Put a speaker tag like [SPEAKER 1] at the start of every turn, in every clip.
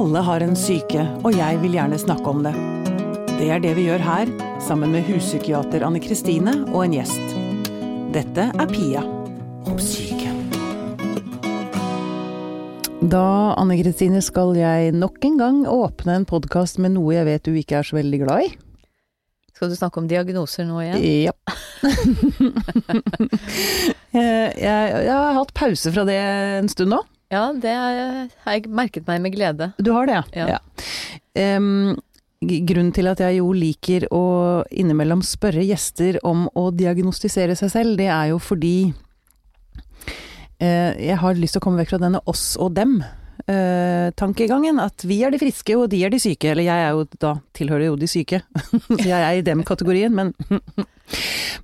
[SPEAKER 1] Alle har en syke, og jeg vil gjerne snakke om det. Det er det vi gjør her, sammen med huspsykiater Anne Kristine og en gjest. Dette er Pia om syke. Da, Anne Kristine, skal jeg nok en gang åpne en podkast med noe jeg vet du ikke er så veldig glad i.
[SPEAKER 2] Skal du snakke om diagnoser nå igjen?
[SPEAKER 1] Ja. jeg, jeg, jeg har hatt pause fra det en stund nå.
[SPEAKER 2] Ja, det har jeg merket meg med glede.
[SPEAKER 1] Du har det,
[SPEAKER 2] Ja.
[SPEAKER 1] ja. Um, grunnen til at jeg jo liker å innimellom spørre gjester om å diagnostisere seg selv, det er jo fordi eh, jeg har lyst til å komme vekk fra denne oss og dem-tankegangen. at vi er de friske, og de er de syke. Eller jeg er jo da, tilhører jo de syke. Så jeg er i dem-kategorien, men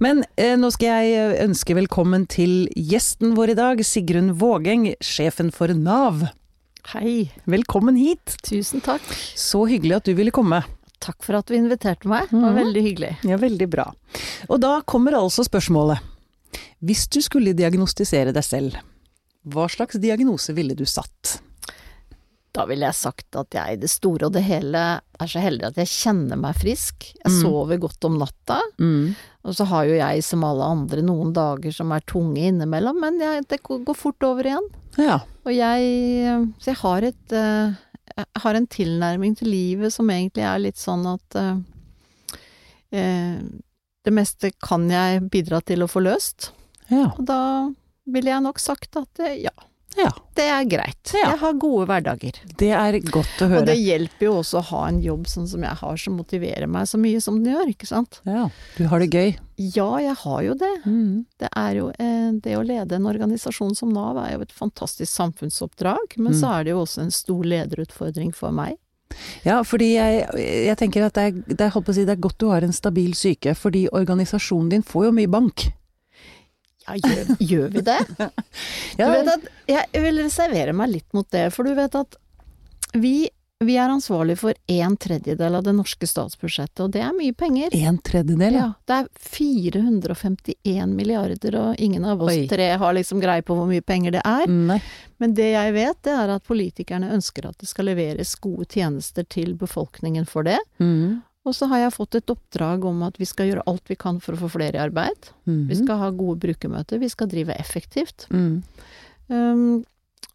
[SPEAKER 1] Men eh, nå skal jeg ønske velkommen til gjesten vår i dag, Sigrun Vågeng, sjefen for Nav.
[SPEAKER 2] Hei.
[SPEAKER 1] Velkommen hit!
[SPEAKER 2] Tusen takk.
[SPEAKER 1] Så hyggelig at du ville komme.
[SPEAKER 2] Takk for at du inviterte meg. Det var
[SPEAKER 1] mm.
[SPEAKER 2] veldig hyggelig.
[SPEAKER 1] Ja, veldig bra. Og da kommer altså spørsmålet. Hvis du skulle diagnostisere deg selv, hva slags diagnose ville du satt?
[SPEAKER 2] Da ville jeg sagt at jeg i det store og det hele er så heldig at jeg kjenner meg frisk. Jeg
[SPEAKER 1] Mm.
[SPEAKER 2] sover godt om natta. Og så har jo jeg som alle andre noen dager som er tunge innimellom, men jeg, det går fort over igjen.
[SPEAKER 1] Ja.
[SPEAKER 2] Og jeg Så jeg har et eh, Jeg har en tilnærming til livet som egentlig er litt sånn at eh, eh, Det meste kan jeg bidra til å få løst.
[SPEAKER 1] Ja.
[SPEAKER 2] Og da ville jeg nok sagt at eh, ja,
[SPEAKER 1] ja.
[SPEAKER 2] det er greit.
[SPEAKER 1] Ja.
[SPEAKER 2] Jeg har gode hverdager.
[SPEAKER 1] Det er godt å høre.
[SPEAKER 2] Og det hjelper jo også å ha en jobb sånn som jeg har, som motiverer meg så mye som den gjør, ikke sant.
[SPEAKER 1] Ja. Du har det gøy.
[SPEAKER 2] Ja, jeg har jo det.
[SPEAKER 1] Mm.
[SPEAKER 2] Det er jo eh, Det å lede en organisasjon som Nav er jo et fantastisk samfunnsoppdrag, men
[SPEAKER 1] Mm.
[SPEAKER 2] så er det jo også en stor lederutfordring for meg.
[SPEAKER 1] Ja, fordi jeg, jeg tenker at det er, det, er, si, det er godt du har en stabil syke, fordi organisasjonen din får jo mye bank.
[SPEAKER 2] Ja, gjør, gjør vi det?
[SPEAKER 1] Ja,
[SPEAKER 2] Du vet at jeg vil reservere meg litt mot det, for du vet at vi, vi er ansvarlig for en tredjedel av det norske statsbudsjettet, og det er mye penger.
[SPEAKER 1] en tredjedel, ja.
[SPEAKER 2] Ja, det er 451 milliarder, og ingen av oss
[SPEAKER 1] Oi.
[SPEAKER 2] tre har liksom greie på hvor mye penger det er.
[SPEAKER 1] Nei.
[SPEAKER 2] Men det jeg vet, det er at politikerne ønsker at det skal leveres gode tjenester til befolkningen for det.
[SPEAKER 1] Mm.
[SPEAKER 2] Og så har jeg fått et oppdrag om at vi skal gjøre alt vi kan for å få flere i arbeid.
[SPEAKER 1] Mhm.
[SPEAKER 2] Vi skal ha gode brukermøter, vi skal drive effektivt.
[SPEAKER 1] Mm.
[SPEAKER 2] Um,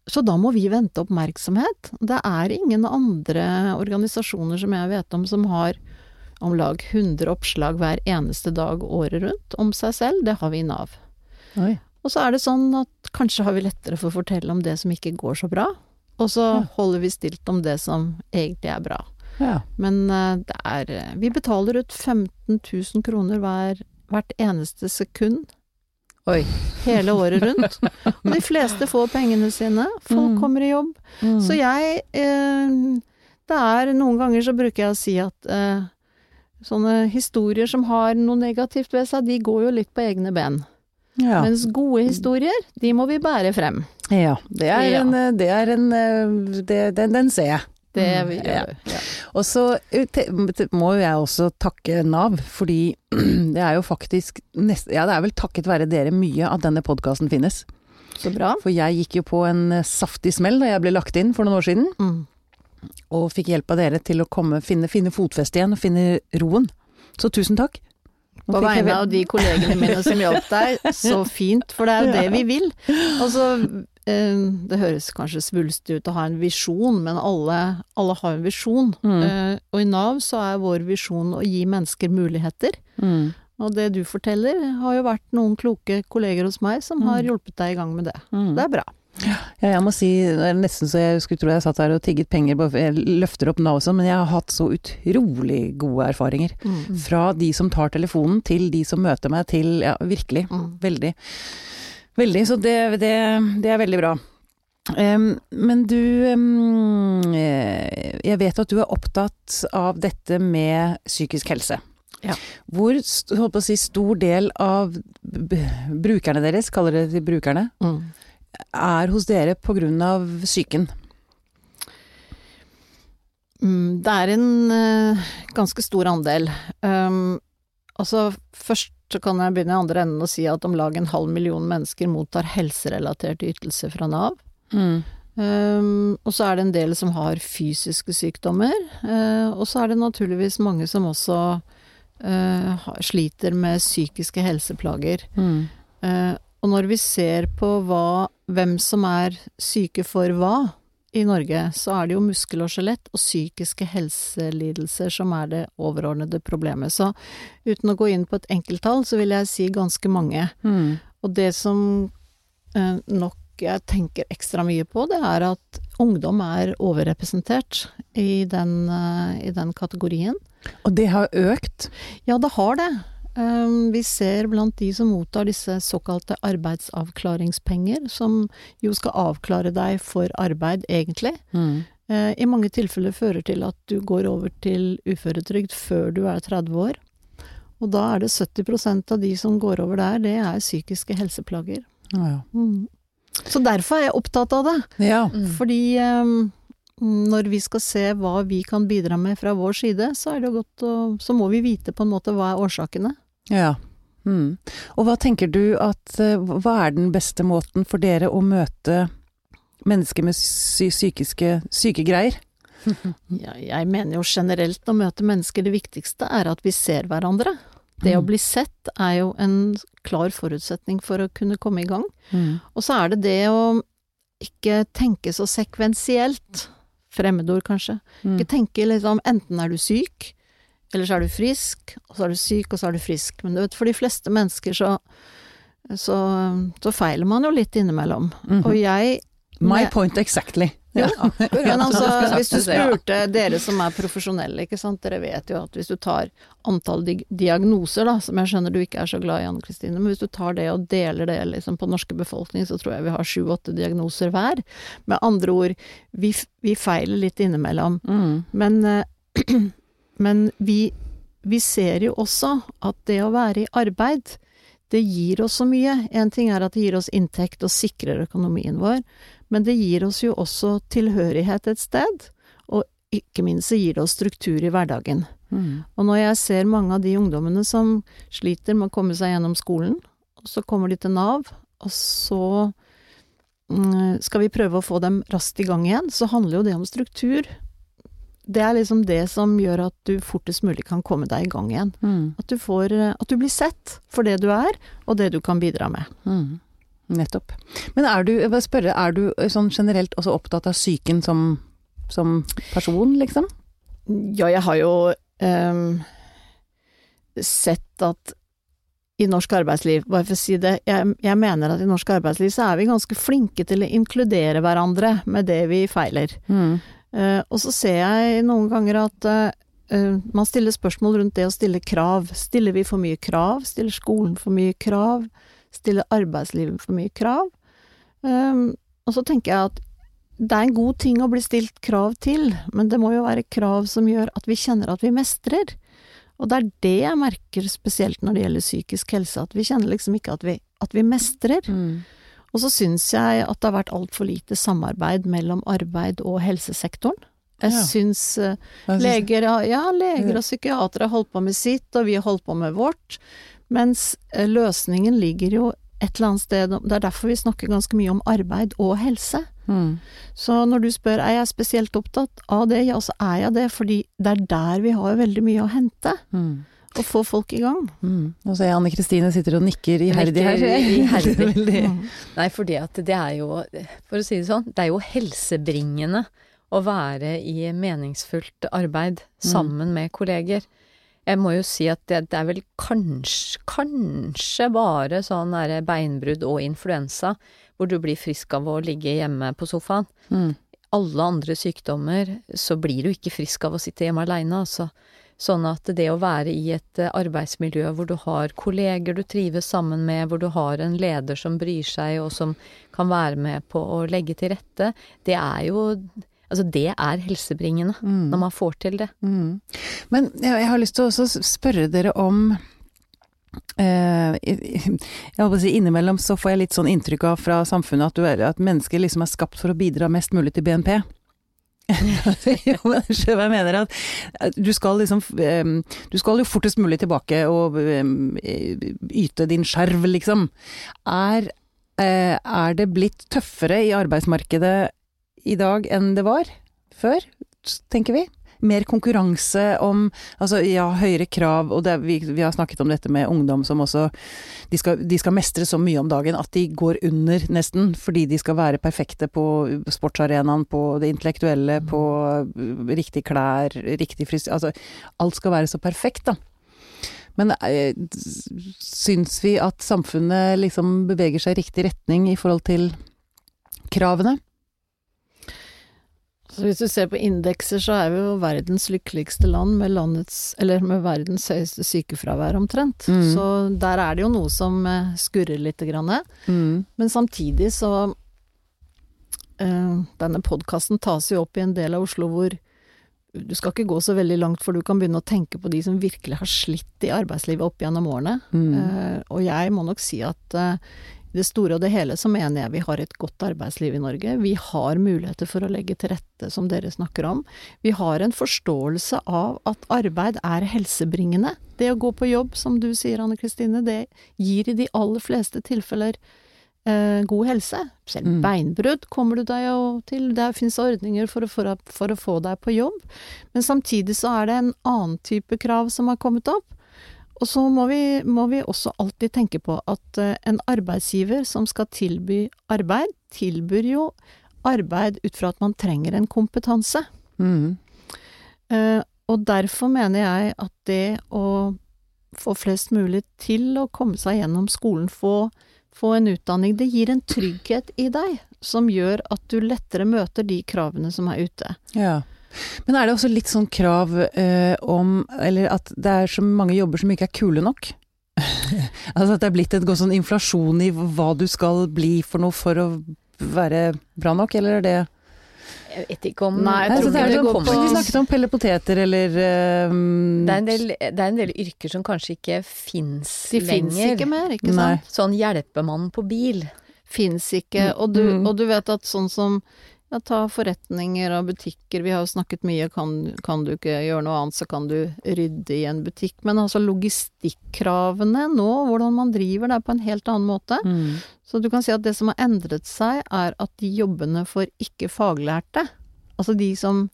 [SPEAKER 2] så da må vi vente oppmerksomhet. Det er ingen andre organisasjoner som jeg vet om som har om lag 100 oppslag hver eneste dag året rundt om seg selv. Det har vi i Nav.
[SPEAKER 1] Oi.
[SPEAKER 2] Og så er det sånn at kanskje har vi lettere for å fortelle om det som ikke går så bra, og så holder vi stilt om det som egentlig er bra.
[SPEAKER 1] Ja.
[SPEAKER 2] Men eh, det er eh, Vi betaler ut 15 000 kroner hver, hvert eneste sekund
[SPEAKER 1] Oi.
[SPEAKER 2] hele året rundt. Og de fleste får pengene sine. Folk
[SPEAKER 1] Mm.
[SPEAKER 2] kommer i jobb.
[SPEAKER 1] Mm.
[SPEAKER 2] Så jeg eh, Det er Noen ganger så bruker jeg å si at eh, sånne historier som har noe negativt ved seg, de går jo litt på egne ben.
[SPEAKER 1] ja.
[SPEAKER 2] Mens gode historier, de må vi bære frem.
[SPEAKER 1] ja. Det er
[SPEAKER 2] Ja.
[SPEAKER 1] en, det er en det, den, den ser jeg.
[SPEAKER 2] Det
[SPEAKER 1] Mm,
[SPEAKER 2] vi
[SPEAKER 1] ja.
[SPEAKER 2] gjør. Ja.
[SPEAKER 1] Og så eh, må jo jeg også takke Nav, fordi det er jo faktisk nest, Ja, det er vel takket være dere mye at denne podkasten finnes.
[SPEAKER 2] Så bra.
[SPEAKER 1] For jeg gikk jo på en eh, saftig smell da jeg ble lagt inn for noen år siden,
[SPEAKER 2] Mm.
[SPEAKER 1] og fikk hjelp av dere til å komme, finne, finne fotfeste igjen og finne roen. Så tusen takk.
[SPEAKER 2] På vegne av de kollegene mine som hjalp deg, så fint, for det er jo det vi vil. Altså, eh, det høres kanskje svulstig ut å ha en visjon, men alle, alle har en visjon.
[SPEAKER 1] Mm.
[SPEAKER 2] Eh, Og i Nav så er vår visjon å gi mennesker muligheter.
[SPEAKER 1] Mm.
[SPEAKER 2] Og det du forteller, har jo vært noen kloke kolleger hos meg som har
[SPEAKER 1] Mm.
[SPEAKER 2] hjulpet deg i gang med det.
[SPEAKER 1] Mm.
[SPEAKER 2] Det er bra.
[SPEAKER 1] Ja, jeg må si, nesten så jeg skulle tro jeg satt her og tigget penger, jeg løfter opp Nav og sånn, men jeg har hatt så utrolig gode erfaringer.
[SPEAKER 2] Mm.
[SPEAKER 1] Fra de som tar telefonen, til de som møter meg, til Ja, virkelig.
[SPEAKER 2] Mm.
[SPEAKER 1] Veldig. Veldig. Så det, det, det er veldig bra. Um, men du eh, Jeg vet at du er opptatt av dette med psykisk helse.
[SPEAKER 2] Ja.
[SPEAKER 1] Hvor si, stor del av brukerne deres, kaller dere de brukerne,
[SPEAKER 2] Mm.
[SPEAKER 1] er hos dere av psyken?
[SPEAKER 2] Mm, det er en uh, ganske stor andel. Um, altså, først så kan jeg begynne i andre enden og si at om lag en halv million mennesker mottar helserelaterte ytelser fra Nav.
[SPEAKER 1] Mm.
[SPEAKER 2] Um, og så er det en del som har fysiske sykdommer. Uh, og så er det naturligvis mange som også uh, sliter med psykiske helseplager.
[SPEAKER 1] Mm.
[SPEAKER 2] Uh, og når vi ser på hva, hvem som er syke for hva i Norge, så er det jo muskel og skjelett og psykiske helselidelser som er det overordnede problemet. Så uten å gå inn på et enkelttall, så vil jeg si ganske mange.
[SPEAKER 1] Mm.
[SPEAKER 2] Og det som nok jeg tenker ekstra mye på, det er at ungdom er overrepresentert i den, i den kategorien.
[SPEAKER 1] Og det har økt?
[SPEAKER 2] Ja, det har det. Um, vi ser blant de som mottar disse såkalte arbeidsavklaringspenger, som jo skal avklare deg for arbeid, egentlig.
[SPEAKER 1] Mm.
[SPEAKER 2] Uh, I mange tilfeller fører til at du går over til uføretrygd før du er 30 år. Og da er det 70% av de som går over der, det er psykiske helseplager.
[SPEAKER 1] Ja, ja.
[SPEAKER 2] Mm. Så derfor er jeg opptatt av det.
[SPEAKER 1] Ja.
[SPEAKER 2] Fordi um, når vi skal se hva vi kan bidra med fra vår side, så er det godt å Så må vi vite på en måte hva er årsakene.
[SPEAKER 1] Ja. Mm. Og hva tenker du at eh, Hva er den beste måten for dere å møte mennesker med psy psykiske sykegreier?
[SPEAKER 2] Ja, jeg mener jo generelt å møte mennesker, det viktigste er at vi ser hverandre. Det å
[SPEAKER 1] Mm.
[SPEAKER 2] bli sett er jo en klar forutsetning for å kunne komme i gang.
[SPEAKER 1] Mm.
[SPEAKER 2] Og så er det det å ikke tenke så sekvensielt. Fremmedord, kanskje.
[SPEAKER 1] Mm.
[SPEAKER 2] Ikke tenke liksom enten er du syk, eller så er du frisk, og så er du syk, og så er du frisk. Men du vet, for de fleste mennesker så, så, så feiler man jo litt innimellom.
[SPEAKER 1] Mhm.
[SPEAKER 2] Og jeg
[SPEAKER 1] My point exactly. Ja.
[SPEAKER 2] Men altså, hvis du spurte dere som er profesjonelle, ikke sant, dere vet jo at hvis du tar antall diagnoser, da, som jeg skjønner du ikke er så glad i, Anne Kristine, men hvis du tar det og deler det liksom på norske befolkning, så tror jeg vi har sju-åtte diagnoser hver. Med andre ord, vi, vi feiler litt innimellom.
[SPEAKER 1] Mm.
[SPEAKER 2] Men, eh, men vi, vi ser jo også at det å være i arbeid, det gir oss så mye. En ting er at det gir oss inntekt og sikrer økonomien vår, men det gir oss jo også tilhørighet et sted. Og ikke minst så gir det oss struktur i hverdagen.
[SPEAKER 1] Mm.
[SPEAKER 2] Og når jeg ser mange av de ungdommene som sliter med å komme seg gjennom skolen, og så kommer de til Nav, og så mm, skal vi prøve å få dem raskt i gang igjen, så handler jo det om struktur. Det er liksom det som gjør at du fortest mulig kan komme deg i gang igjen.
[SPEAKER 1] Mm.
[SPEAKER 2] At du, får, eh, at du blir sett for det du er, og det du kan bidra med.
[SPEAKER 1] Mm. Nettopp. Men er du, jeg bare spørre, er du sånn generelt også opptatt av psyken som, som person, liksom?
[SPEAKER 2] Ja, jeg har jo um, sett at i norsk arbeidsliv, bare for å si det, jeg, jeg mener at i norsk arbeidsliv så er vi ganske flinke til å inkludere hverandre med det vi feiler.
[SPEAKER 1] Mm.
[SPEAKER 2] Eh, og så ser jeg noen ganger at eh, eh, man stiller spørsmål rundt det å stille krav. Stiller vi for mye krav? Stiller skolen for mye krav? Stiller arbeidslivet for mye krav? Og så tenker jeg at det er en god ting å bli stilt krav til, men det må jo være krav som gjør at vi kjenner at vi mestrer. Og det er det jeg merker spesielt når det gjelder psykisk helse, at vi kjenner liksom ikke at vi, at vi mestrer.
[SPEAKER 1] Mm.
[SPEAKER 2] Og så syns jeg at det har vært altfor lite samarbeid mellom arbeid og helsesektoren. Jeg
[SPEAKER 1] Ja.
[SPEAKER 2] syns eh, leger, ja, leger og psykiatere har holdt på med sitt, og vi har holdt på med vårt. Mens eh, løsningen ligger jo et eller annet sted Det er derfor vi snakker ganske mye om arbeid og helse.
[SPEAKER 1] Mm.
[SPEAKER 2] Så når du spør er jeg spesielt opptatt av det, ja, så er jeg det, fordi det er der vi har veldig mye å hente.
[SPEAKER 1] Mm.
[SPEAKER 2] Å få folk i gang.
[SPEAKER 1] Mm. Nå ser jeg Anne Kristine sitter og nikker iherdig her.
[SPEAKER 3] Iherdig. Nei, for fordi at det er jo, for å si det sånn, det er jo helsebringende å være i meningsfullt arbeid sammen med kolleger. Jeg må jo si at det, det er vel kanskje, kanskje bare sånn derre beinbrudd og influensa, hvor du blir frisk av å ligge hjemme på sofaen.
[SPEAKER 1] Mm.
[SPEAKER 3] Alle andre sykdommer så blir du ikke frisk av å sitte hjemme aleine, altså. Sånn at det å være i et eh, arbeidsmiljø hvor du har kolleger du trives sammen med, hvor du har en leder som bryr seg og som kan være med på å legge til rette, det er jo Altså, det er helsebringende
[SPEAKER 1] Mm.
[SPEAKER 3] når man får til det.
[SPEAKER 1] Mm. Men jeg, har lyst til å spørre dere om Uh, jeg håper å si Innimellom så får jeg litt sånn inntrykk av fra samfunnet at, du, at mennesker liksom er skapt for å bidra mest mulig til BNP. jo, men du skjønner hva jeg mener. At du skal liksom eh, Du skal jo fortest mulig tilbake og eh, yte din skjerv, liksom. Er, eh, er det blitt tøffere i arbeidsmarkedet i dag enn det var før, tenker vi. Mer konkurranse om altså ja, høyere krav, og det, vi, vi, har snakket om dette med ungdom som også de skal, de skal, mestre så mye om dagen at de går under, nesten, fordi de skal være perfekte på sportsarenaen, på det intellektuelle, på riktig klær, riktig frisyre Altså alt skal være så perfekt, da. Men eh, syns vi at samfunnet liksom beveger seg i riktig retning i forhold til kravene?
[SPEAKER 2] Så hvis du ser på indekser, så er vi jo verdens lykkeligste land med, landets, med verdens høyeste sykefravær omtrent. Mm. Så der er det jo noe som eh, skurrer lite grann. Mm. Men samtidig så uh, Denne podkasten tas jo opp i en del av Oslo hvor du skal ikke gå så veldig langt, for du kan begynne å tenke på de som virkelig har slitt i arbeidslivet opp gjennom årene. Mm. Uh, og jeg må nok si at uh, det store og det hele så mener jeg vi har et godt arbeidsliv i Norge. Vi har muligheter for å legge til rette, som dere snakker om. Vi har en forståelse av at arbeid er helsebringende. Det å gå på jobb, som du sier, Anne Kristine, det gir i de aller fleste tilfeller eh, god helse. Selv mm. beinbrudd kommer du deg jo til. Det finnes ordninger for å, for, for å få deg på jobb. Men samtidig så er det en annen type krav som har kommet opp og så må vi, må vi, også alltid tenke på at uh, en arbeidsgiver som skal tilby arbeid, tilbyr jo arbeid ut fra at man trenger en kompetanse. Mm. Uh, og derfor mener jeg at det å få flest mulig til å komme seg gjennom skolen, få, få en utdanning, det gir en trygghet i deg som gjør at du lettere møter de kravene som er ute.
[SPEAKER 1] Ja. Men er det også litt sånn krav eh, om Eller at det er så mange jobber som ikke er kule nok? altså at det er blitt en sånn inflasjon i hva du skal bli for noe for å være bra nok, eller er det
[SPEAKER 3] jeg vet ikke om
[SPEAKER 1] Nei, jeg tror ikke det, det går på Vi snakket om Pelle Poteter eller um,
[SPEAKER 3] det, er del, det, er en del, yrker som kanskje ikke fins
[SPEAKER 2] lenger. De fins ikke mer, ikke sant?
[SPEAKER 3] Sånn hjelpemann på bil.
[SPEAKER 2] Fins ikke. Og du, mm. og du, vet at sånn som ja, ta forretninger og butikker. Vi har jo snakket mye, kan, kan, du ikke gjøre noe annet, så kan du rydde i en butikk. Men altså logistikkravene nå, hvordan man driver det på en helt annen måte. Mm. Så du kan si at det som har endret seg, er at de jobbene for ikke-faglærte, altså de som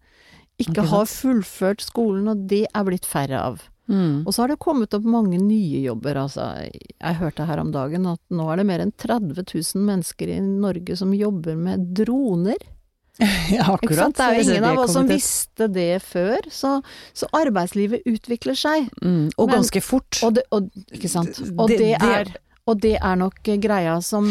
[SPEAKER 2] ikke har fullført skolen, og det er blitt færre av. Mm. Og så har det kommet opp mange nye jobber, altså. Jeg hørte her om dagen at nå er det mer enn 30 000 mennesker i Norge som jobber med droner.
[SPEAKER 1] ja, akkurat.
[SPEAKER 2] Det er jo ingen av oss som visste det før. Så, så arbeidslivet utvikler seg.
[SPEAKER 1] Mm, og Men, ganske fort.
[SPEAKER 2] Og det, og, ikke sant. Og det, det, er, og det er nok greia som,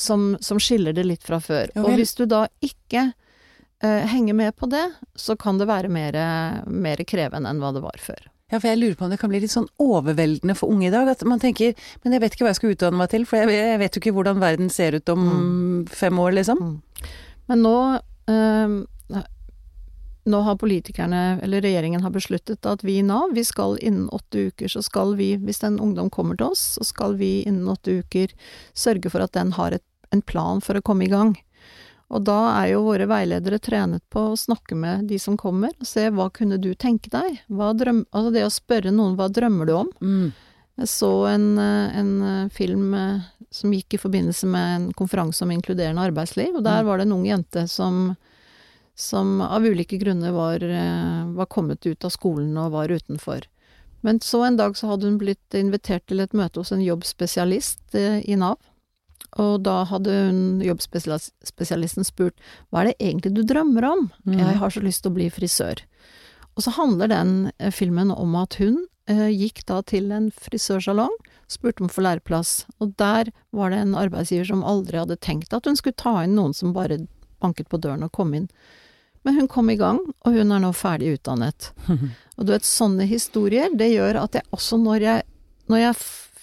[SPEAKER 2] som, som, skiller det litt fra før. Og hvis du da ikke uh, henger med på det, så kan det være mer krevende enn hva det var før.
[SPEAKER 1] Ja, for jeg lurer på om det kan bli litt sånn overveldende for unge i dag. At man tenker men jeg vet ikke hva jeg skal utdanne meg til, for jeg, vet jo ikke hvordan verden ser ut om mm. fem år, liksom. Mm.
[SPEAKER 2] Men nå nå har politikerne, eller regjeringen har besluttet at vi i Nav, vi skal innen åtte uker, så skal vi, hvis en ungdom kommer til oss, så skal vi innen åtte uker sørge for at den har et, en plan for å komme i gang. Og da er jo våre veiledere trenet på å snakke med de som kommer, og se hva kunne du tenke deg? Drøm, altså det å spørre noen hva drømmer du om? Mm. Jeg så en, en, film som gikk i forbindelse med en konferanse om inkluderende arbeidsliv, og der mm. var det en ung jente som, som av ulike grunner var, eh, var, kommet ut av skolen og var utenfor. Men så en dag så hadde hun blitt invitert til et møte hos en jobbspesialist eh, i Nav. Og da hadde hun jobbspesialisten spurt hva er det egentlig du drømmer om? Mm. Jeg har så lyst til å bli frisør. Og så handler den eh, filmen om at hun eh, gikk da til en frisørsalong, spurte om å få læreplass, og der var det en arbeidsgiver som aldri hadde tenkt at hun skulle ta inn noen som bare banket på døren og kom inn. Men hun kom i gang, og hun er nå ferdig utdannet. og du vet, sånne historier, det gjør at jeg også når jeg, når jeg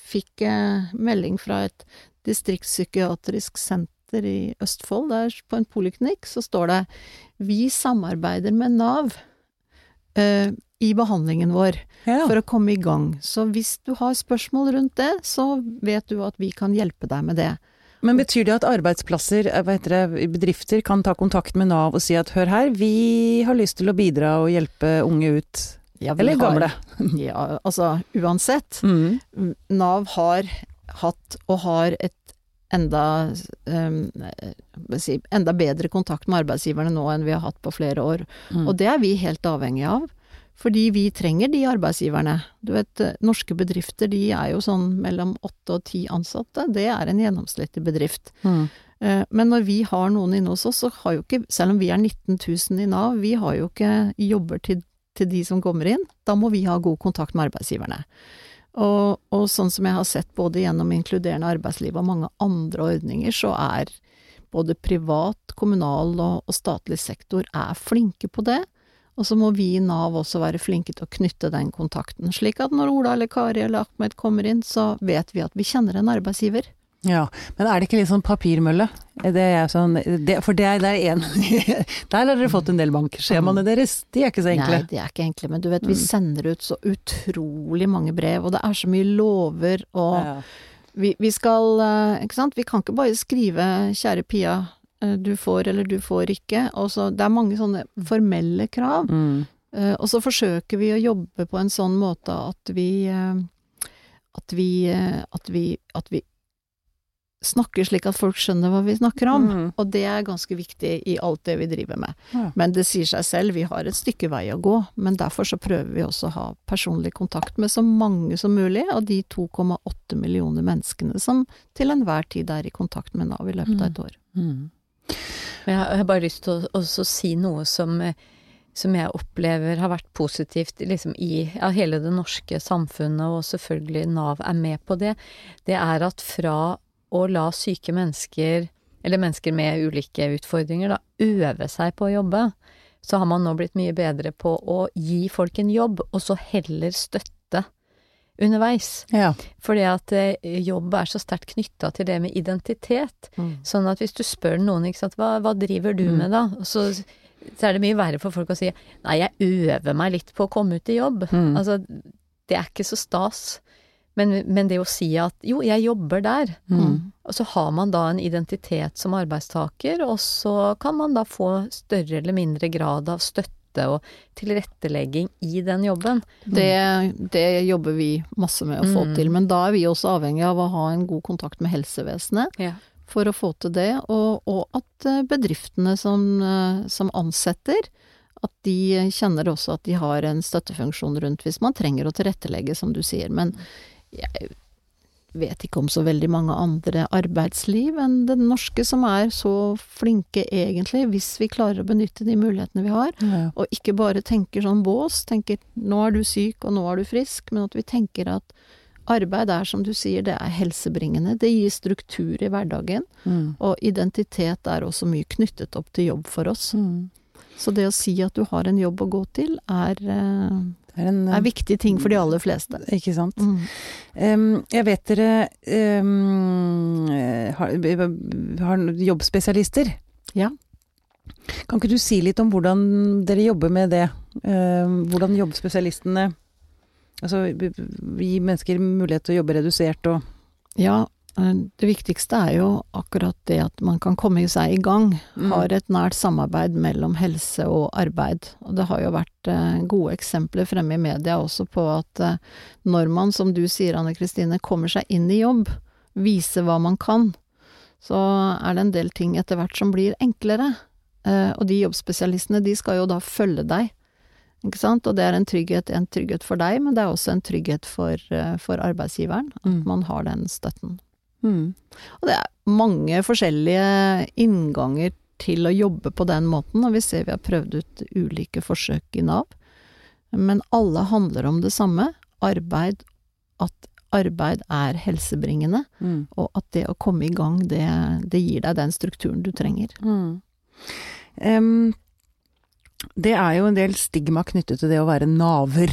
[SPEAKER 2] fikk eh, melding fra et distriktspsykiatrisk senter i Østfold, der på en poliklinikk, så står det 'Vi samarbeider med Nav'. Uh, i behandlingen vår ja. for å komme i gang. Så hvis du har spørsmål rundt det, så vet du at vi kan hjelpe deg med det.
[SPEAKER 1] Men betyr det at arbeidsplasser, eh, det, bedrifter kan ta kontakt med Nav og si at hør her, vi har lyst til å bidra og hjelpe unge ut? Ja, Eller gamle?
[SPEAKER 2] ja, altså uansett. Mm. Nav har hatt og har et enda, um, enda bedre kontakt med arbeidsgiverne nå enn vi har hatt på flere år.
[SPEAKER 1] Mm.
[SPEAKER 2] Og det er vi helt avhengig av. Fordi vi trenger de arbeidsgiverne. Du vet, norske bedrifter de er jo sånn mellom åtte og ti ansatte. Det er en gjennomsnittlig bedrift.
[SPEAKER 1] Mm.
[SPEAKER 2] Eh, men når vi har noen inne hos oss, så har jo ikke, selv om vi er 19 000 i Nav, vi har jo ikke jobber til, til de som kommer inn. Da må vi ha god kontakt med arbeidsgiverne. Og, og sånn som jeg har sett både gjennom inkluderende arbeidsliv og mange andre ordninger, så er både privat, kommunal og, og statlig sektor er flinke på det. Og så må vi i Nav også være flinke til å knytte den kontakten, slik at når Ola eller Kari eller Ahmed kommer inn, så vet vi at vi kjenner en arbeidsgiver.
[SPEAKER 1] Ja, men er det ikke litt sånn papirmølle? Det er sånn, det, for det er, det er en Der har dere fått en del bankskjemaene deres, de er ikke så enkle.
[SPEAKER 2] Nei, de er ikke enkle, men du vet, vi
[SPEAKER 1] Mm.
[SPEAKER 2] sender ut så utrolig mange brev, og det er så mye lover, og
[SPEAKER 1] Ja.
[SPEAKER 2] vi, vi skal eh, Ikke sant, vi kan ikke bare skrive 'kjære Pia, du får eller du får ikke', og så Det er mange sånne formelle krav.
[SPEAKER 1] Mm.
[SPEAKER 2] Uh, Og så forsøker vi å jobbe på en sånn måte at vi uh, At vi uh, At vi, at vi snakker slik at folk skjønner hva vi snakker om.
[SPEAKER 1] Mm.
[SPEAKER 2] Og det er ganske viktig i alt det vi driver med.
[SPEAKER 1] Ja.
[SPEAKER 2] Men det sier seg selv, vi har et stykke vei å gå. Men derfor så prøver vi også å ha personlig kontakt med så mange som mulig av de 2,8 millioner menneskene som til enhver tid er i kontakt med Nav i løpet av et år.
[SPEAKER 1] Mm.
[SPEAKER 3] Jeg har bare lyst til å si noe som, som jeg opplever har vært positivt liksom i ja, hele det norske samfunnet, og selvfølgelig Nav er med på det. Det er at fra å la syke mennesker, eller mennesker med ulike utfordringer, da, øve seg på å jobbe, så har man nå blitt mye bedre på å gi folk en jobb, og så heller støtte underveis.
[SPEAKER 1] Ja.
[SPEAKER 3] Fordi at eh, jobb er så sterkt knytta til det med identitet.
[SPEAKER 2] Mm.
[SPEAKER 3] Sånn at hvis du spør noen, ikke sant, hva, hva driver du
[SPEAKER 1] Mm.
[SPEAKER 3] med da? Så, så er det mye verre for folk å si nei, jeg øver meg litt på å komme ut i jobb.
[SPEAKER 1] Mm.
[SPEAKER 3] Altså, det er ikke så stas. Men, men det å si at jo, jeg jobber der,
[SPEAKER 1] Mm.
[SPEAKER 3] og så har man da en identitet som arbeidstaker, og så kan man da få større eller mindre grad av støtte og tilrettelegging i den jobben.
[SPEAKER 2] Det, det jobber vi masse med å få
[SPEAKER 3] Mm.
[SPEAKER 2] til, men da er vi også avhengig av å ha en god kontakt med helsevesenet
[SPEAKER 3] Ja.
[SPEAKER 2] for å få til det, og, og at eh, bedriftene som, eh, som ansetter, at de kjenner også at de har en støttefunksjon rundt hvis man trenger å tilrettelegge, som du sier. Men jeg vet ikke om så veldig mange andre arbeidsliv enn det norske som er så flinke egentlig, hvis vi klarer å benytte de mulighetene vi har.
[SPEAKER 1] Ja.
[SPEAKER 2] Og ikke bare tenker sånn bås, tenker nå er du syk og nå er du frisk, men at vi tenker at arbeid er som du sier, det er helsebringende. Det gir struktur i hverdagen,
[SPEAKER 1] Mm.
[SPEAKER 2] og identitet er også mye knyttet opp til jobb for oss.
[SPEAKER 1] Mm.
[SPEAKER 2] Så det å si at du har en jobb å gå til, er, eh,
[SPEAKER 1] Det er en
[SPEAKER 2] er viktig ting for de aller fleste.
[SPEAKER 1] Ikke sant.
[SPEAKER 2] Mm.
[SPEAKER 1] Um, jeg vet dere eh, har, har jobbspesialister.
[SPEAKER 2] Ja.
[SPEAKER 1] Kan ikke du si litt om hvordan dere jobber med det? Em, hvordan jobbspesialistene Altså gi mennesker mulighet til å jobbe redusert og
[SPEAKER 2] Ja, det viktigste er jo akkurat det at man kan komme seg i gang.
[SPEAKER 1] Mm.
[SPEAKER 2] Har et nært samarbeid mellom helse og arbeid. Og det har jo vært eh, gode eksempler fremme i media også på at eh, når man, som du sier Anne Kristine, kommer seg inn i jobb, viser hva man kan, så er det en del ting etter hvert som blir enklere. Eh, og de jobbspesialistene, de skal jo da følge deg. Ikke sant? Og det er en trygghet, en trygghet for deg, men det er også en trygghet for, eh, for arbeidsgiveren. At
[SPEAKER 1] Mm.
[SPEAKER 2] man har den støtten.
[SPEAKER 1] Mm.
[SPEAKER 2] Og det er mange forskjellige innganger til å jobbe på den måten, og vi ser vi har prøvd ut ulike forsøk i Nav. Men alle handler om det samme. Arbeid, at arbeid er helsebringende,
[SPEAKER 1] Mm.
[SPEAKER 2] og at det å komme i gang, det, det gir deg den strukturen du trenger.
[SPEAKER 1] Mm. Um, det er jo en del stigma knyttet til det å være naver.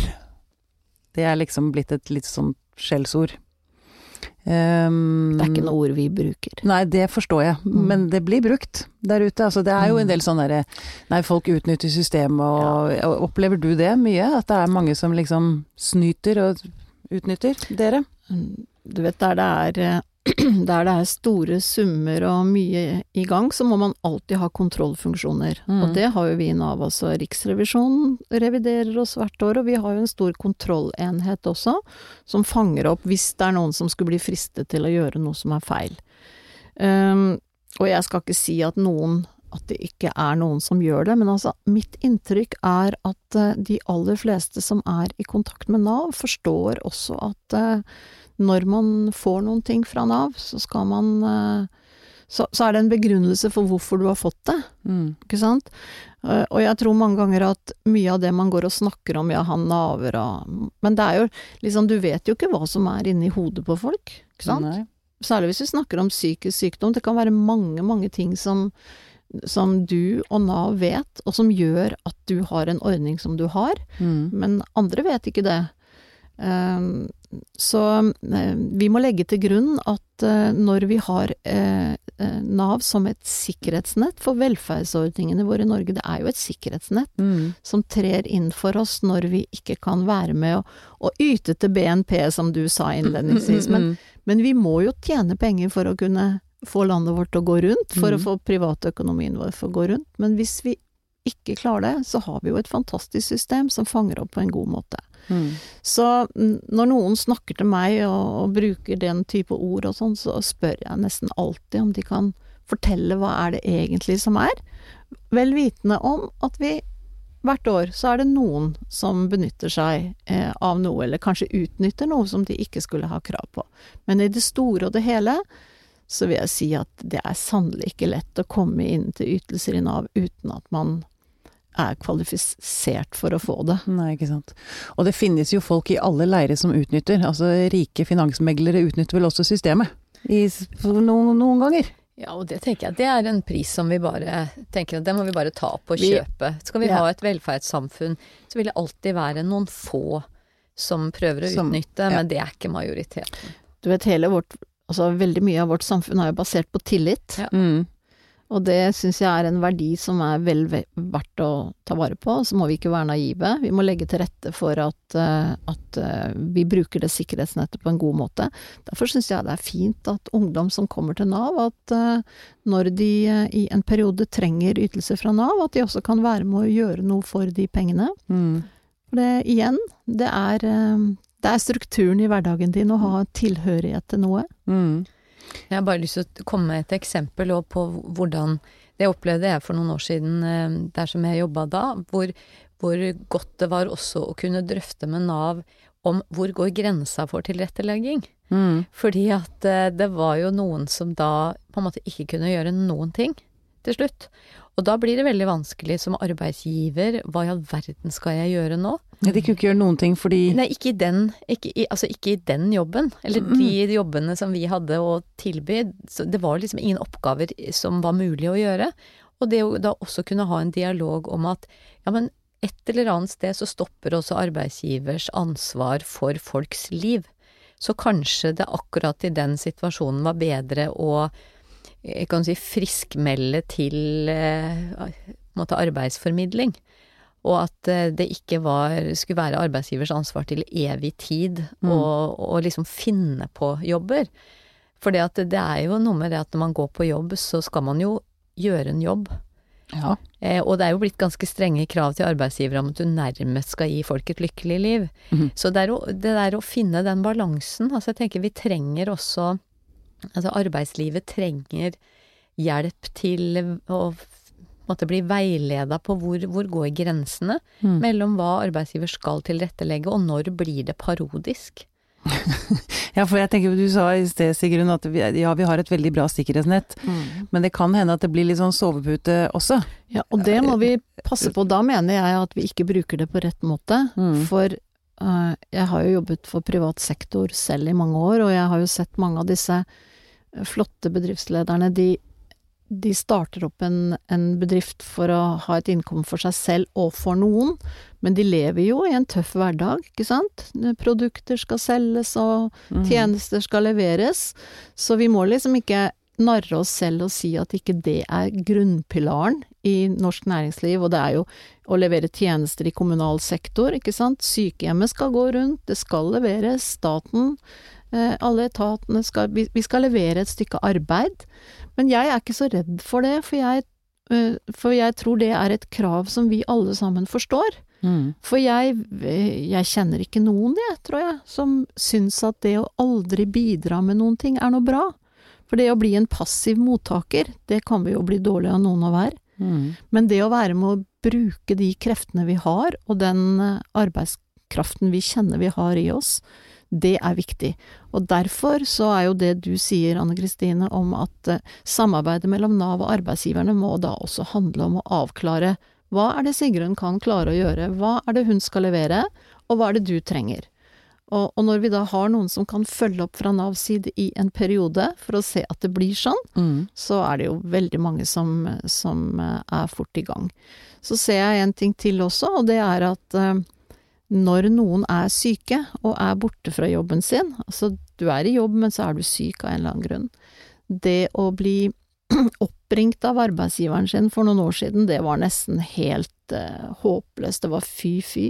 [SPEAKER 1] Det er liksom blitt et litt sånn skjellsord. Em,
[SPEAKER 2] Det er ikke noe ord vi bruker.
[SPEAKER 1] Nei, det forstår jeg,
[SPEAKER 2] Mm.
[SPEAKER 1] men det blir brukt der ute. Altså, det er jo en del sånn derre Nei, folk utnytter systemet, og, og opplever du det mye? At det er mange som liksom snyter og utnytter dere?
[SPEAKER 2] Du vet, der det er der det er store summer og mye i gang, så må man alltid ha kontrollfunksjoner.
[SPEAKER 1] Mm.
[SPEAKER 2] Og det har jo vi i Nav også. Riksrevisjonen reviderer oss hvert år, og vi har jo en stor kontrollenhet også, som fanger opp hvis det er noen som skulle bli fristet til å gjøre noe som er feil. Um, og jeg skal ikke si at noen at det ikke er noen som gjør det, men altså, mitt inntrykk er at uh, de aller fleste som er i kontakt med Nav, forstår også at uh, når man får noen ting fra Nav, så skal man uh, så, så, er det en begrunnelse for hvorfor du har fått det, mm. ikke sant? Og jeg tror mange ganger at mye av det man går og snakker om, ja, han naver og Men det er jo liksom, du vet jo ikke hva som er inni hodet på folk, ikke sant? Nei. Særlig hvis vi snakker om psykisk sykdom. Det kan være mange, mange ting som, som du og Nav vet, og som gjør at du har en ordning som du har, mm. men andre vet ikke det. Um, så uh, vi må legge til grunn at uh, når vi har uh, Nav som et sikkerhetsnett for velferdsordningene våre i Norge, det er jo et sikkerhetsnett mm. som trer inn for oss når vi ikke kan være med å, å yte til BNP, som du sa innledningsvis. Men, men, vi må jo tjene penger for å kunne få landet vårt til å gå rundt, for mm. å få privatøkonomien vår til å gå rundt. Men hvis vi ikke klarer det, så har vi jo et fantastisk system som fanger opp på en god måte. Mm. Så når noen snakker til meg og, og, bruker den type ord og sånn, så spør jeg nesten alltid om de kan fortelle hva er det egentlig som er, vel vitende om at vi hvert år så er det noen som benytter seg eh, av noe, eller kanskje utnytter noe som de ikke skulle ha krav på. Men i det store og det hele så vil jeg si at det er sannelig ikke lett å komme inn til ytelser i Nav uten at man er kvalifisert for å få det.
[SPEAKER 1] Nei, ikke sant. Og det finnes jo folk i alle leirer som utnytter. Altså rike finansmeglere utnytter vel også systemet i, noen, noen, ganger.
[SPEAKER 3] Ja, og det tenker jeg det er en pris som vi bare tenker at det må vi bare ta opp og kjøpe. Skal vi ja. ha et velferdssamfunn, så vil det alltid være noen få som prøver å som, utnytte, ja. men det er ikke majoriteten.
[SPEAKER 2] Du vet, hele vårt Altså veldig mye av vårt samfunn er jo basert på tillit. Ja. Mm. Og det syns jeg er en verdi som er vel verdt å ta vare på. Så må vi ikke være naive. Vi må legge til rette for at, eh, at eh, vi bruker det sikkerhetsnettet på en god måte. Derfor syns jeg det er fint at ungdom som kommer til Nav, at eh, når de i en periode trenger ytelser fra Nav, at de også kan være med å gjøre noe for de pengene. Mm. For det igjen, det er, det er strukturen i hverdagen din å ha tilhørighet til noe. Mm.
[SPEAKER 3] Jeg har bare lyst til å komme med et eksempel på hvordan Det opplevde jeg for noen år siden eh, der som jeg jobba da, hvor, hvor godt det var også å kunne drøfte med Nav om hvor går grensa for tilrettelegging. Mm. Fordi at eh, det var jo noen som da på en måte ikke kunne gjøre noen ting til slutt. Og da blir det veldig vanskelig som arbeidsgiver, hva i all verden skal jeg gjøre nå?
[SPEAKER 1] Ja, de kunne ikke gjøre noen ting fordi
[SPEAKER 3] Nei, ikke i den, ikke i, altså ikke i den jobben. Eller mm. de jobbene som vi hadde å tilby. Så det var liksom ingen oppgaver som var mulig å gjøre. Og det å da også kunne ha en dialog om at ja, men et eller annet sted så stopper også arbeidsgivers ansvar for folks liv. Så kanskje det akkurat i den situasjonen var bedre å jeg kan si friskmelde til eh, arbeidsformidling. Og at eh, det ikke var, skulle være arbeidsgivers ansvar til evig tid mm. å liksom finne på jobber. For det, det er jo noe med det at når man går på jobb, så skal man jo gjøre en jobb. Ja. Eh, og det er jo blitt ganske strenge krav til arbeidsgivere om at du nærmest skal gi folk et lykkelig liv. Mm. Så det, å, det der å finne den balansen Altså jeg tenker vi trenger også Altså, arbeidslivet trenger hjelp til å måtte bli veileda på hvor, hvor går grensene mm. mellom hva arbeidsgiver skal tilrettelegge, og når blir det parodisk?
[SPEAKER 1] ja, for jeg tenker du sa i sted, Sigrun, at vi, ja, vi har et veldig bra sikkerhetsnett. Mm. Men det kan hende at det blir litt sånn sovepute også.
[SPEAKER 2] Ja, og det må vi passe på. Da mener jeg at vi ikke bruker det på rett måte. Mm. For uh, jeg har jo jobbet for privat sektor selv i mange år, og jeg har jo sett mange av disse flotte bedriftslederne, de, de starter opp en, en, bedrift for å ha et innkom for seg selv og for noen, men de lever jo i en tøff hverdag, ikke sant? Produkter skal selges og mm. tjenester skal leveres, så vi må liksom ikke narre oss selv og si at ikke det er grunnpilaren i norsk næringsliv, og det er jo å levere tjenester i kommunal sektor, ikke sant. Sykehjemmet skal gå rundt, det skal leveres, staten alle etatene skal Vi skal levere et stykke arbeid. Men jeg er ikke så redd for det, for jeg, eh, for jeg tror det er et krav som vi alle sammen forstår. Mm. For jeg, jeg kjenner ikke noen, jeg, tror jeg, som syns at det å aldri bidra med noen ting er noe bra. For det å bli en passiv mottaker, det kan vi jo bli dårlig av noen å være.
[SPEAKER 1] Mm.
[SPEAKER 2] Men det å være med å bruke de kreftene vi har, og den eh, arbeidskraften vi kjenner vi har i oss, det er viktig. Og derfor så er jo det du sier, Anne Kristine, om at eh, samarbeidet mellom Nav og arbeidsgiverne må da også handle om å avklare hva er det Sigrun kan klare å gjøre, hva er det hun skal levere, og hva er det du trenger. Og, og når vi da har noen som kan følge opp fra Navs side i en periode for å se at det blir sånn,
[SPEAKER 1] Mm.
[SPEAKER 2] så er det jo veldig mange som, som eh, er fort i gang. Så ser jeg en ting til også, og det er at eh, når noen er syke og er borte fra jobben sin, altså du er i jobb, men så er du syk av en eller annen grunn, det å bli oppringt av arbeidsgiveren sin for noen år siden, det var nesten helt eh, håpløst, det var fy-fy.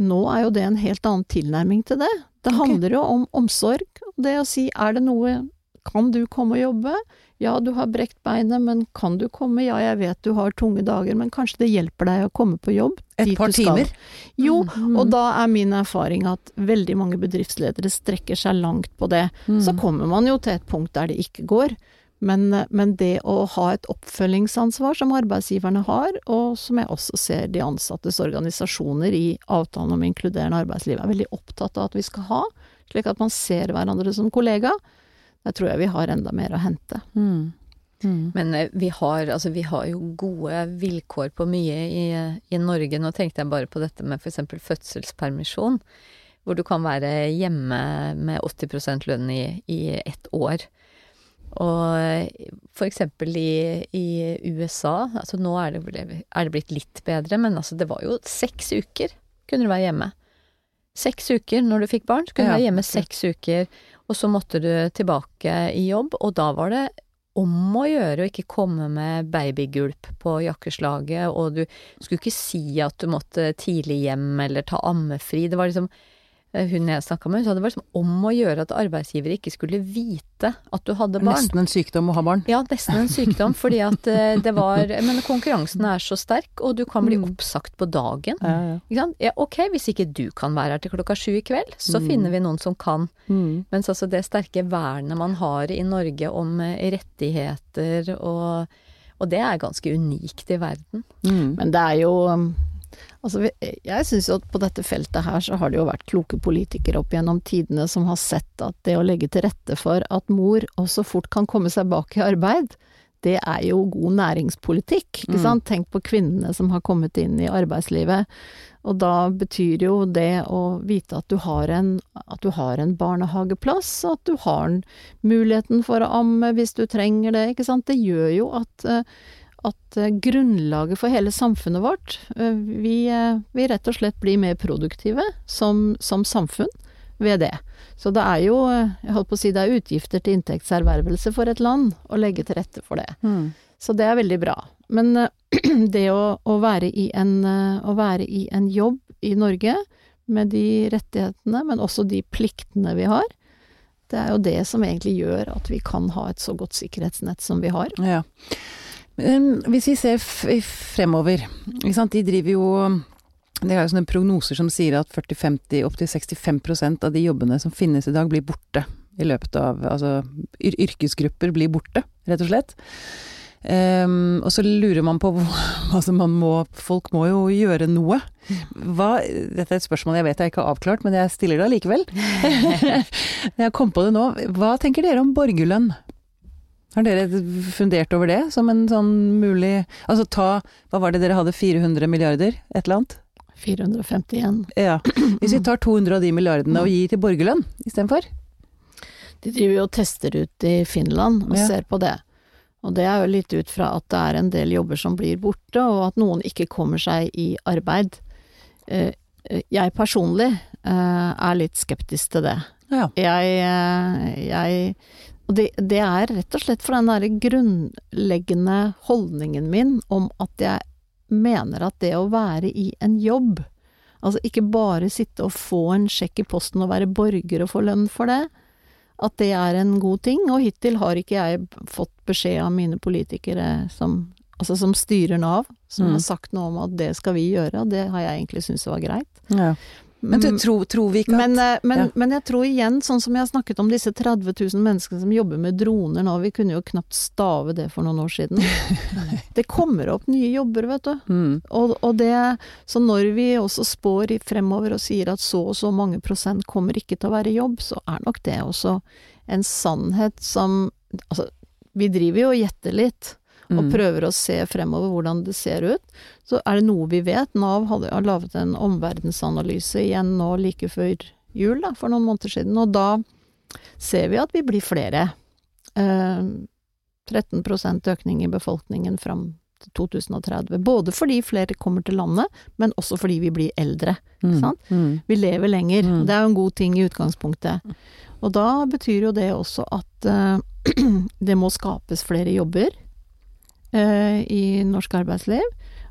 [SPEAKER 2] Nå er jo det en helt annen tilnærming til det. Det
[SPEAKER 1] handler
[SPEAKER 2] handler jo om omsorg. Det å si er det noe Kan du komme og jobbe? Ja, du har brekt beinet, men kan du komme? Ja, jeg vet du har tunge dager, men kanskje det hjelper deg å komme på jobb?
[SPEAKER 1] Et par timer?
[SPEAKER 2] Jo,
[SPEAKER 1] Mm.
[SPEAKER 2] og da er min erfaring at veldig mange bedriftsledere strekker seg langt på det.
[SPEAKER 1] Mm.
[SPEAKER 2] Så kommer man jo til et punkt der det ikke går. Men, men det å ha et oppfølgingsansvar som arbeidsgiverne har, og som jeg også ser de ansattes organisasjoner i avtalen om inkluderende arbeidsliv er veldig opptatt av at vi skal ha, slik at man ser hverandre som kollega, der tror jeg vi har enda mer å hente.
[SPEAKER 1] Mm. Mm.
[SPEAKER 3] Men eh, vi har, altså, vi har jo gode vilkår på mye i, i Norge. Nå tenkte jeg bare på dette med f.eks. fødselspermisjon, hvor du kan være hjemme med 80 lønn i, i ett år. Og eksempel i, i USA, altså nå er det, er det blitt litt bedre, men altså det var jo seks uker kunne du være hjemme. Seks uker når du fikk barn, så kunne du
[SPEAKER 1] Ja,
[SPEAKER 3] være hjemme seks uker, og så måtte du tilbake i jobb, og da var det om å gjøre å ikke komme med babygulp på jakkeslaget, og du skulle ikke si at du måtte tidlig hjem eller ta ammefri. Det var liksom hun jeg snakka med, hun sa det var liksom om å gjøre at arbeidsgivere ikke skulle vite at du hadde barn.
[SPEAKER 1] Nesten en sykdom å ha barn.
[SPEAKER 3] Ja, nesten en sykdom, fordi at eh, det var Men konkurransen er så sterk, og du kan bli
[SPEAKER 1] Mm.
[SPEAKER 3] oppsagt på dagen.
[SPEAKER 1] Ja, ja.
[SPEAKER 3] Ikke sant? Ja, ok, hvis ikke du kan være her til klokka sju i kveld, så
[SPEAKER 1] Mm.
[SPEAKER 3] finner vi noen som kan.
[SPEAKER 1] Mm.
[SPEAKER 3] Mens altså det sterke vernet man har i Norge om eh, rettigheter og Og det er ganske unikt i verden.
[SPEAKER 1] Mm.
[SPEAKER 2] Men det er jo Altså, jeg syns jo at på dette feltet her så har det jo vært kloke politikere opp gjennom tidene som har sett at det å legge til rette for at mor også fort kan komme seg bak i arbeid, det er jo god næringspolitikk, ikke
[SPEAKER 1] Mm.
[SPEAKER 2] sant. Tenk på kvinnene som har kommet inn i arbeidslivet. Og da betyr jo det å vite at du har en, du har en barnehageplass, og at du har muligheten for å amme hvis du trenger det, ikke sant. Det gjør jo at eh, at eh, grunnlaget for hele samfunnet vårt eh, vi, eh, vi rett og slett blir mer produktive som, som samfunn ved det. Så det er jo, jeg holdt på å si, det er utgifter til inntektservervelse for et land å legge til rette for det.
[SPEAKER 1] Mm.
[SPEAKER 2] Så det er veldig bra. Men det å, å, være i en, å være i en jobb i Norge med de rettighetene, men også de pliktene vi har, det er jo det som egentlig gjør at vi kan ha et så godt sikkerhetsnett som vi har.
[SPEAKER 1] Ja. Hvis vi ser fremover. De driver jo Det er jo sånne prognoser som sier at 40-50, opptil 65% av de jobbene som finnes i dag, blir borte i løpet av Altså yrkesgrupper blir borte, rett og slett. Um, og så lurer man på Altså, man må Folk må jo gjøre noe. Hva Dette er et spørsmål jeg vet jeg ikke har avklart, men jeg stiller det allikevel. jeg kom på det nå. Hva tenker dere om borgerlønn? Har dere fundert over det som en sånn mulig Altså ta Hva var det dere hadde, 400 milliarder? Et eller annet?
[SPEAKER 2] 451.
[SPEAKER 1] Ja. Hvis vi tar 200 av de milliardene og gir til borgerlønn istedenfor?
[SPEAKER 2] De driver jo og tester ut i Finland og
[SPEAKER 1] Ja.
[SPEAKER 2] ser på det. Og det er jo litt ut fra at det er en del jobber som blir borte, og at noen ikke kommer seg i arbeid. Eh, eh, Jeg personlig eh, er litt skeptisk til det.
[SPEAKER 1] Ja.
[SPEAKER 2] Jeg, jeg Og det, det er rett og slett for den derre grunnleggende holdningen min om at jeg mener at det å være i en jobb, altså ikke bare sitte og få en sjekk i posten og være borger og få lønn for det, at det er en god ting. Og hittil har ikke jeg fått beskjed av mine politikere som, altså som styrer Nav, som
[SPEAKER 1] Mm.
[SPEAKER 2] har sagt noe om at det skal vi gjøre, og det har jeg egentlig syntes var greit.
[SPEAKER 1] Ja. Men det tro, tror vi ikke at
[SPEAKER 2] Men, eh, men,
[SPEAKER 1] ja.
[SPEAKER 2] men jeg tror igjen, sånn som jeg har snakket om disse 30 000 menneskene som jobber med droner nå, vi kunne jo knapt stave det for noen år siden. Det kommer opp nye jobber, vet du.
[SPEAKER 1] mm,
[SPEAKER 2] Og, og det, så når vi også spår fremover og sier at så og så mange prosent kommer ikke til å være i jobb, så er nok det også en sannhet som Altså, vi driver jo og gjetter litt, og
[SPEAKER 1] mm,
[SPEAKER 2] prøver å se fremover hvordan det ser ut. Så er det noe vi vet. Nav hadde, har laget en omverdensanalyse igjen nå like før jul, da, for noen måneder siden, og da ser vi at vi blir flere. Eh, 13% økning i befolkningen fram til 2030. Både fordi flere kommer til landet, men også fordi vi blir eldre.
[SPEAKER 1] mm,
[SPEAKER 2] sant?
[SPEAKER 1] Mm,
[SPEAKER 2] Vi lever lenger.
[SPEAKER 1] Mm.
[SPEAKER 2] Det er jo en god ting i utgangspunktet. Og da betyr jo det også at eh, det må skapes flere jobber eh, i norsk arbeidsliv.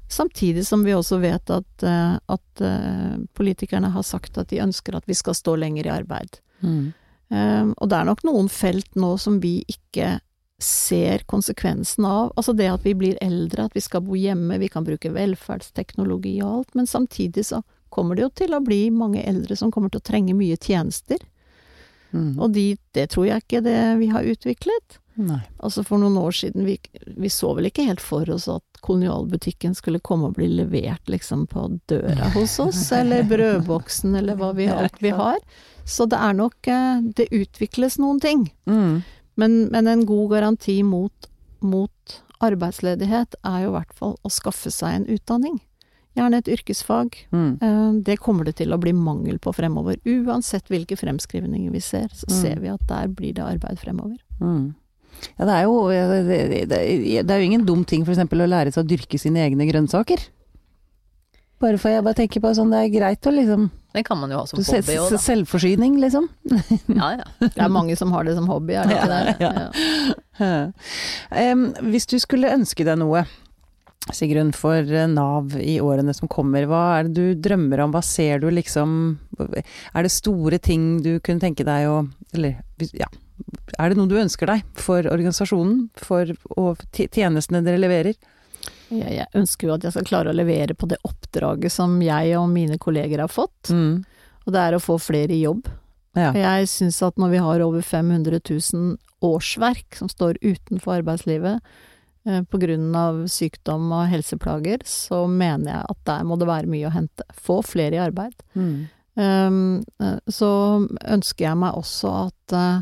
[SPEAKER 2] Samtidig som vi også vet at, eh, at eh, politikerne har sagt at de ønsker at vi skal stå lenger i arbeid.
[SPEAKER 1] mm,
[SPEAKER 2] Um, og det er nok noen felt nå som vi ikke ser konsekvensen av. Altså det at vi blir eldre, at vi skal bo hjemme, vi kan bruke velferdsteknologi og alt, men samtidig så kommer det jo til å bli mange eldre som kommer til å trenge mye tjenester.
[SPEAKER 1] mm.
[SPEAKER 2] Og de, det tror jeg ikke det vi har utviklet.
[SPEAKER 1] Nei.
[SPEAKER 2] Altså for noen år siden, vi, vi så vel ikke helt for oss at kolonialbutikken skulle komme og bli levert liksom på døra hos oss, eller brødboksen, eller hva vi, alt vi har. Så det er nok eh, Det utvikles noen ting.
[SPEAKER 1] Mm,
[SPEAKER 2] Men, men en god garanti mot, mot arbeidsledighet er jo i hvert fall å skaffe seg en utdanning. Gjerne et yrkesfag.
[SPEAKER 1] mm,
[SPEAKER 2] Eh, Det kommer det til å bli mangel på fremover. Uansett hvilke fremskrivninger vi ser, så
[SPEAKER 1] Mm.
[SPEAKER 2] ser vi at der blir det arbeid fremover.
[SPEAKER 1] mm. Ja, det er jo det, det, det, det er jo ingen dum ting f.eks. å lære seg å dyrke sine egne grønnsaker. Bare for jeg bare tenker på sånn, det er greit å liksom
[SPEAKER 3] Det kan man jo ha som hobby òg,
[SPEAKER 1] da. Selvforsyning, liksom.
[SPEAKER 3] Ja, ja.
[SPEAKER 2] Det er mange som har det som hobby, er det ikke det?
[SPEAKER 1] Ja.
[SPEAKER 2] Ja.
[SPEAKER 1] Um, hvis du skulle ønske deg noe, Sigrun, for eh, Nav i årene som kommer, hva er det du drømmer om? Hva ser du liksom Er det store ting du kunne tenke deg å Eller ja. Er det noe du ønsker deg for organisasjonen, for og tjenestene dere leverer?
[SPEAKER 2] Jeg, ønsker jo at jeg skal klare å levere på det oppdraget som jeg og mine kolleger har fått,
[SPEAKER 1] Mm.
[SPEAKER 2] og det er å få flere i jobb.
[SPEAKER 1] Ja.
[SPEAKER 2] Jeg syns at når vi har over 500 000 årsverk som står utenfor arbeidslivet pga. på grunn av sykdom og helseplager, så mener jeg at der må det være mye å hente. Få flere i arbeid.
[SPEAKER 1] Mm.
[SPEAKER 2] Um, eh, så ønsker jeg meg også at, eh,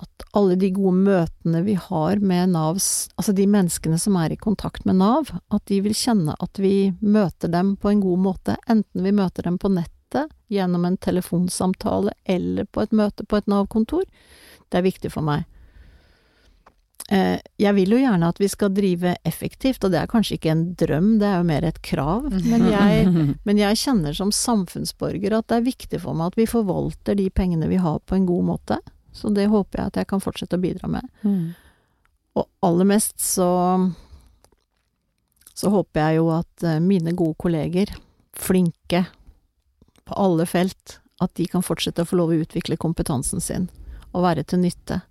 [SPEAKER 2] at alle de gode møtene vi har med Navs Altså de menneskene som er i kontakt med Nav, at de vil kjenne at vi møter dem på en god måte. Enten vi møter dem på nettet, gjennom en telefonsamtale eller på et møte på et Nav-kontor. Det er viktig for meg. Eh, Jeg vil jo gjerne at vi skal drive effektivt, og det er kanskje ikke en drøm, det er jo mer et krav. Men jeg, men jeg kjenner som samfunnsborger at det er viktig for meg at vi forvalter de pengene vi har på en god måte. Så det håper jeg at jeg kan fortsette å bidra med.
[SPEAKER 1] Mm.
[SPEAKER 2] Og aller mest så så håper jeg jo at eh, mine gode kolleger, flinke på alle felt, at de kan fortsette å få lov å utvikle kompetansen sin og være til nytte.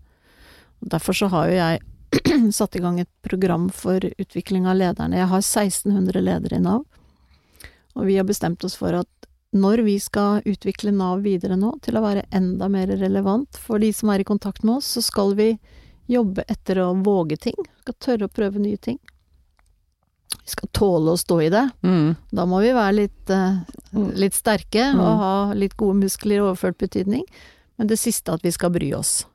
[SPEAKER 2] Og Derfor så har jo jeg satt i gang et program for utvikling av lederne. Jeg har 1600 ledere i Nav, og vi har bestemt oss for at når vi skal utvikle Nav videre nå til å være enda mer relevant for de som er i kontakt med oss, så skal vi jobbe etter å våge ting. Skal tørre å prøve nye ting. Vi skal tåle å stå i det.
[SPEAKER 1] Mm.
[SPEAKER 2] Da må vi være litt, eh, litt sterke
[SPEAKER 1] Mm.
[SPEAKER 2] og ha litt gode muskler i overført betydning. Men det siste at vi skal bry oss.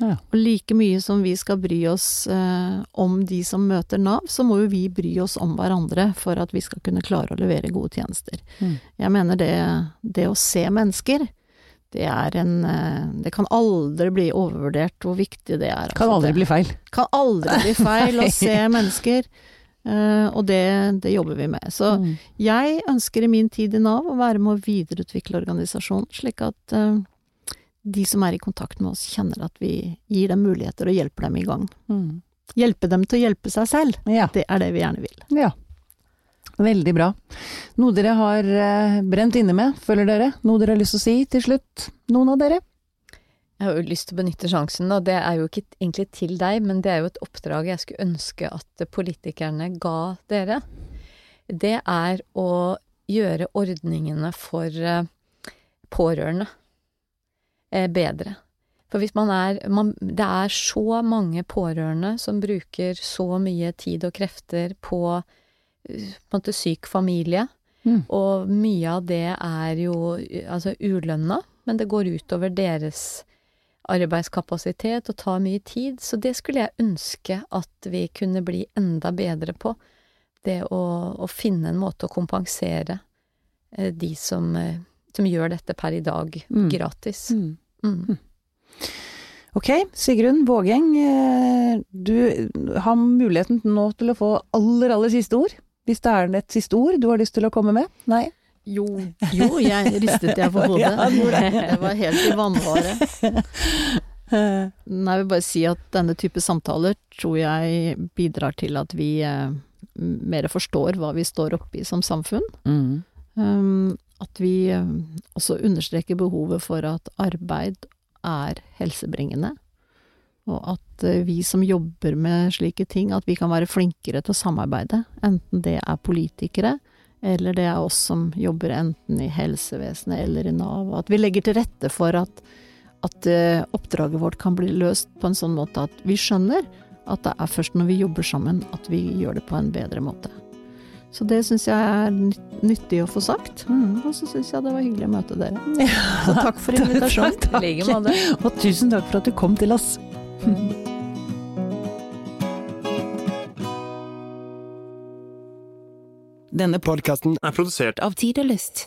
[SPEAKER 1] Ja.
[SPEAKER 2] Og like mye som vi skal bry oss eh, om de som møter Nav, så må jo vi bry oss om hverandre for at vi skal kunne klare å levere gode tjenester.
[SPEAKER 1] Mm.
[SPEAKER 2] Jeg mener det, det å se mennesker, det er en eh, Det kan aldri bli overvurdert hvor viktig det er.
[SPEAKER 1] Kan
[SPEAKER 2] altså.
[SPEAKER 1] aldri
[SPEAKER 2] Det
[SPEAKER 1] bli feil.
[SPEAKER 2] kan aldri bli feil å se mennesker, Uh, og det, det jobber vi med. Så
[SPEAKER 1] Mm.
[SPEAKER 2] jeg ønsker i min tid i Nav å være med å videreutvikle organisasjonen, slik at eh, de som er i kontakt med oss, kjenner at vi gir dem muligheter og hjelper dem i gang.
[SPEAKER 1] Mm.
[SPEAKER 2] Hjelpe dem til å hjelpe seg selv.
[SPEAKER 1] Ja.
[SPEAKER 2] Det er det vi gjerne vil.
[SPEAKER 1] Ja. Veldig bra. Noe dere har eh, brent inne med, føler dere? Noe dere har lyst til å si til slutt? Noen av dere?
[SPEAKER 3] Jeg har jo lyst til å benytte sjansen, og det er jo ikke egentlig til deg, men det er jo et oppdrag jeg skulle ønske at politikerne ga dere. Det er å gjøre ordningene for eh, pårørende bedre. For hvis man er man, Det er så mange pårørende som bruker så mye tid og krefter på eh, på en måte syk familie,
[SPEAKER 1] Mm.
[SPEAKER 3] og mye av det er jo eh, altså ulønna, men det går utover deres arbeidskapasitet og tar mye tid, så det skulle jeg ønske at vi kunne bli enda bedre på. Det å, å finne en måte å kompensere eh, de som, eh, som gjør dette per i dag
[SPEAKER 1] Mm.
[SPEAKER 3] gratis.
[SPEAKER 1] Mm.
[SPEAKER 3] Mm.
[SPEAKER 1] Ok, Sigrun Vågeng, eh, du har muligheten nå til å få aller, aller siste ord. Hvis det er et siste ord du har lyst til å komme med? Nei?
[SPEAKER 2] Jo, jo, jeg ristet jeg på hodet.
[SPEAKER 1] Det.
[SPEAKER 2] det var helt i vannvare. Nei, jeg vil bare si at denne type samtaler tror jeg bidrar til at vi eh, mer forstår hva vi står oppe i som samfunn.
[SPEAKER 1] Mm.
[SPEAKER 2] Um, at vi eh, også understreker behovet for at arbeid er helsebringende. Og at eh, vi som jobber med slike ting, at vi kan være flinkere til å samarbeide. Enten det er politikere, eller det er oss som jobber enten i helsevesenet eller i Nav. Og at vi legger til rette for at, at eh, oppdraget vårt kan bli løst på en sånn måte at vi skjønner at det er først når vi jobber sammen at vi gjør det på en bedre måte. Så det syns jeg er nyttig å få sagt.
[SPEAKER 1] Mm.
[SPEAKER 2] Og så syns jeg det var hyggelig å møte dere. Så takk for invitasjonen.
[SPEAKER 1] Takk, takk.
[SPEAKER 3] I like måte.
[SPEAKER 1] Og tusen takk for at du kom til oss. Denne
[SPEAKER 4] Podkasten er produsert
[SPEAKER 5] Av Tid og Lyst.